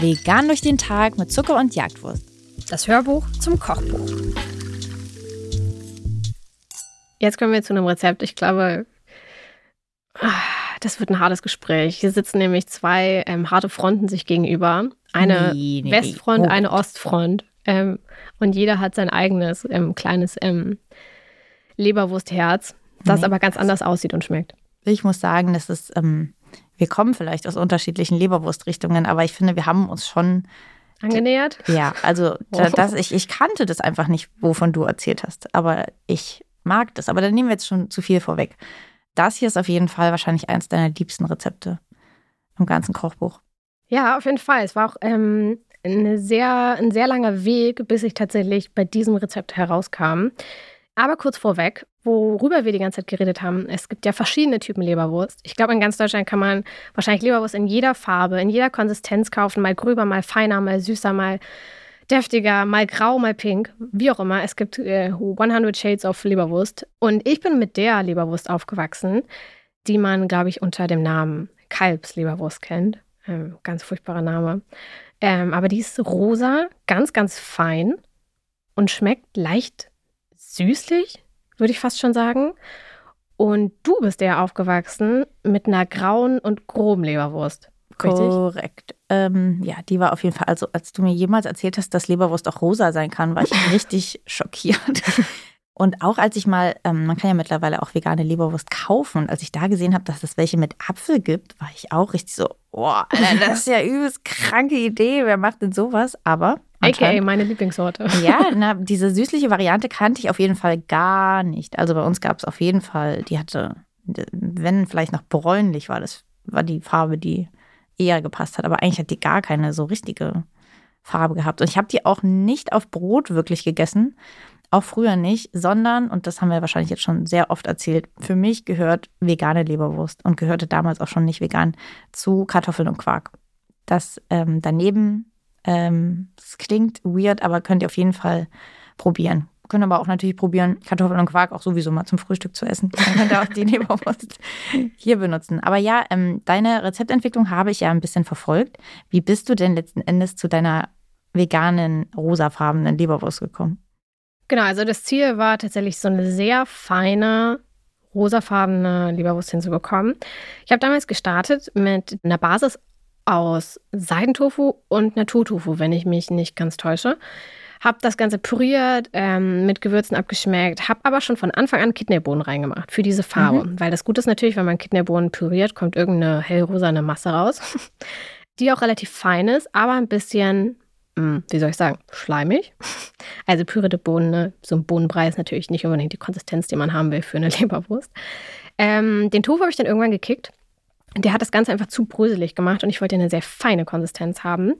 Vegan durch den Tag mit Zucker und Jagdwurst. Das Hörbuch zum Kochbuch. Jetzt kommen wir zu einem Rezept. Ich glaube, ah, das wird ein hartes Gespräch. Hier sitzen nämlich zwei ähm, harte Fronten sich gegenüber. Eine nee, nee, Westfront, nee. Oh. eine Ostfront. Ähm, und jeder hat sein eigenes ähm, kleines ähm, Leberwurstherz, das aber ganz anders aussieht und schmeckt. Ich muss sagen, das ist, ähm, wir kommen vielleicht aus unterschiedlichen Leberwurstrichtungen, aber ich finde, wir haben uns schon angenähert. Ja, also das, ich, ich kannte das einfach nicht, wovon du erzählt hast. Aber ich mag das. Aber dann nehmen wir jetzt schon zu viel vorweg. Das hier ist auf jeden Fall wahrscheinlich eins deiner liebsten Rezepte im ganzen Kochbuch. Ja, auf jeden Fall. Es war auch ähm, eine sehr, ein sehr langer Weg, bis ich tatsächlich bei diesem Rezept herauskam. Aber kurz vorweg, worüber wir die ganze Zeit geredet haben, es gibt ja verschiedene Typen Leberwurst. Ich glaube, in ganz Deutschland kann man wahrscheinlich Leberwurst in jeder Farbe, in jeder Konsistenz kaufen, mal gröber, mal feiner, mal süßer, mal deftiger, mal grau, mal pink, wie auch immer. Es gibt äh, 100 Shades of Leberwurst. Und ich bin mit der Leberwurst aufgewachsen, die man, glaube ich, unter dem Namen Kalbsleberwurst kennt. Ähm, ganz furchtbarer Name. Ähm, aber die ist rosa, ganz, ganz fein und schmeckt leicht süßlich, würde ich fast schon sagen. Und du bist ja aufgewachsen mit einer grauen und groben Leberwurst. Richtig? Korrekt. Ähm, ja, die war auf jeden Fall, also als du mir jemals erzählt hast, dass Leberwurst auch rosa sein kann, war ich richtig schockiert. Und auch als ich mal, ähm, man kann ja mittlerweile auch vegane Leberwurst kaufen. Und als ich da gesehen habe, dass es welche mit Apfel gibt, war ich auch richtig so, boah, das ist ja übelst kranke Idee. Wer macht denn sowas? Aber. AKA meine Lieblingssorte. Ja, na, diese süßliche Variante kannte ich auf jeden Fall gar nicht. Also bei uns gab es auf jeden Fall, die hatte, wenn vielleicht noch bräunlich war, das war die Farbe, die eher gepasst hat. Aber eigentlich hat die gar keine so richtige Farbe gehabt. Und ich habe die auch nicht auf Brot wirklich gegessen, auch früher nicht, sondern, und das haben wir wahrscheinlich jetzt schon sehr oft erzählt, für mich gehört vegane Leberwurst und gehörte damals auch schon nicht vegan zu Kartoffeln und Quark. Das ähm, daneben, ähm, klingt weird, aber könnt ihr auf jeden Fall probieren. Können aber auch natürlich probieren, Kartoffeln und Quark auch sowieso mal zum Frühstück zu essen. Dann könnt ihr auch die Leberwurst hier benutzen. Aber ja, ähm, deine Rezeptentwicklung habe ich ja ein bisschen verfolgt. Wie bist du denn letzten Endes zu deiner veganen, rosafarbenen Leberwurst gekommen? Genau, also das Ziel war tatsächlich so eine sehr feine, rosafarbene Leberwurst hinzubekommen. Ich habe damals gestartet mit einer Basis aus Seidentofu und Naturtofu, wenn ich mich nicht ganz täusche. Habe das Ganze püriert, ähm, mit Gewürzen abgeschmeckt, habe aber schon von Anfang an Kidneybohnen reingemacht für diese Farbe. Mhm. Weil das Gute ist natürlich, wenn man Kidneybohnen püriert, kommt irgendeine hellrosane Masse raus, die auch relativ fein ist, aber ein bisschen hm, wie soll ich sagen, schleimig. Also pürierte Bohnen, ne? so ein Bohnenbrei ist natürlich nicht unbedingt die Konsistenz, die man haben will für eine Leberwurst. Ähm, den Tofu habe ich dann irgendwann gekickt. Der hat das Ganze einfach zu bröselig gemacht und ich wollte eine sehr feine Konsistenz haben.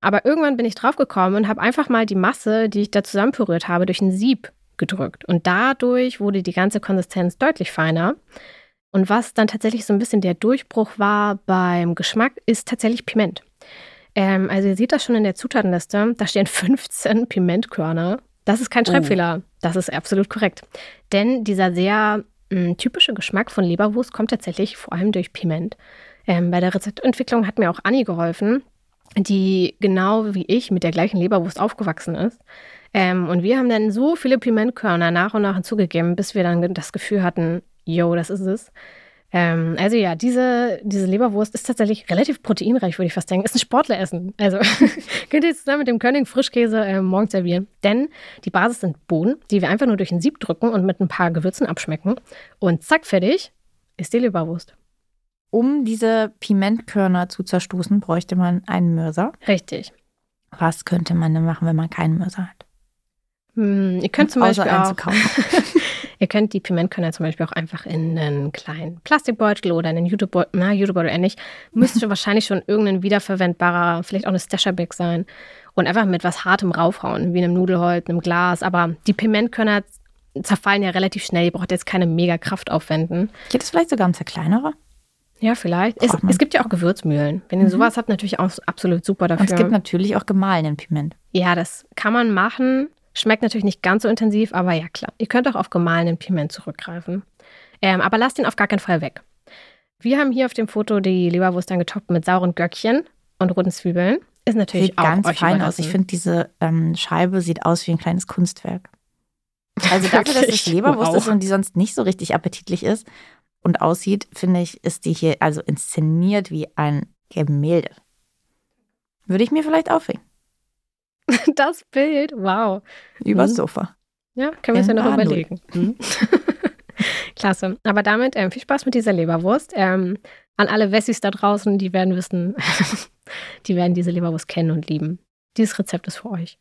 Aber irgendwann bin ich draufgekommen und habe einfach mal die Masse, die ich da zusammenpüriert habe, durch ein Sieb gedrückt. Und dadurch wurde die ganze Konsistenz deutlich feiner. Und was dann tatsächlich so ein bisschen der Durchbruch war beim Geschmack, ist tatsächlich Piment. Ähm, also ihr seht das schon in der Zutatenliste. Da stehen 15 Pimentkörner. Das ist kein oh. Schreibfehler. Oh. Das ist absolut korrekt. Denn dieser sehr typische Geschmack von Leberwurst kommt tatsächlich vor allem durch Piment. Ähm, bei der Rezeptentwicklung hat mir auch Anni geholfen, die genau wie ich mit der gleichen Leberwurst aufgewachsen ist. Ähm, und wir haben dann so viele Pimentkörner nach und nach hinzugegeben, bis wir dann das Gefühl hatten, yo, das ist es. Ähm, also ja, diese, diese Leberwurst ist tatsächlich relativ proteinreich, würde ich fast denken. Ist ein Sportleressen. Also könnt ihr jetzt zusammen mit dem König Frischkäse äh, morgen servieren. Denn die Basis sind Bohnen, die wir einfach nur durch ein Sieb drücken und mit ein paar Gewürzen abschmecken. Und zack, fertig ist die Leberwurst. Um diese Pimentkörner zu zerstoßen, bräuchte man einen Mörser. Richtig. Was könnte man denn machen, wenn man keinen Mörser hat? Hm, ihr könnt zum Außer Beispiel auch, ihr könnt die Pimentkörner zum Beispiel auch einfach in einen kleinen Plastikbeutel oder einen Jutebeutel, na, Jutebeutel ähnlich, müsste wahrscheinlich schon irgendein wiederverwendbarer, vielleicht auch eine Stasher-Bag sein und einfach mit was Hartem raufhauen, wie einem Nudelholz, einem Glas. Aber die Pimentkörner zerfallen ja relativ schnell, ihr braucht jetzt keine mega Kraft aufwenden. Geht es vielleicht sogar um zerkleinerer? Ja, vielleicht. Es, es, gibt ja auch Gewürzmühlen. Wenn ihr mhm. sowas habt, natürlich auch absolut super dafür. Und es gibt natürlich auch gemahlenen Piment. Ja, das kann man machen. Schmeckt natürlich nicht ganz so intensiv, aber ja klar. Ihr könnt auch auf gemahlenen Piment zurückgreifen. Ähm, aber lasst ihn auf gar keinen Fall weg. Wir haben hier auf dem Foto die Leberwurst dann getoppt mit sauren Göckchen und roten Zwiebeln. Ist natürlich Sieht auch ganz fein aus. Ich finde, diese ähm, Scheibe sieht aus wie ein kleines Kunstwerk. Also dafür, dass es? Leberwurst Wow. ist und die sonst nicht so richtig appetitlich ist und aussieht, finde ich, ist die hier also inszeniert wie ein Gemälde. Würde ich mir vielleicht aufhängen. das Bild, wow. Übers Mhm. Sofa. Ja, können wir uns ja noch A0. überlegen. Mhm. Klasse. Aber damit ähm, viel Spaß mit dieser Leberwurst. Ähm, an alle Wessis da draußen, die werden wissen, die werden diese Leberwurst kennen und lieben. Dieses Rezept ist für euch.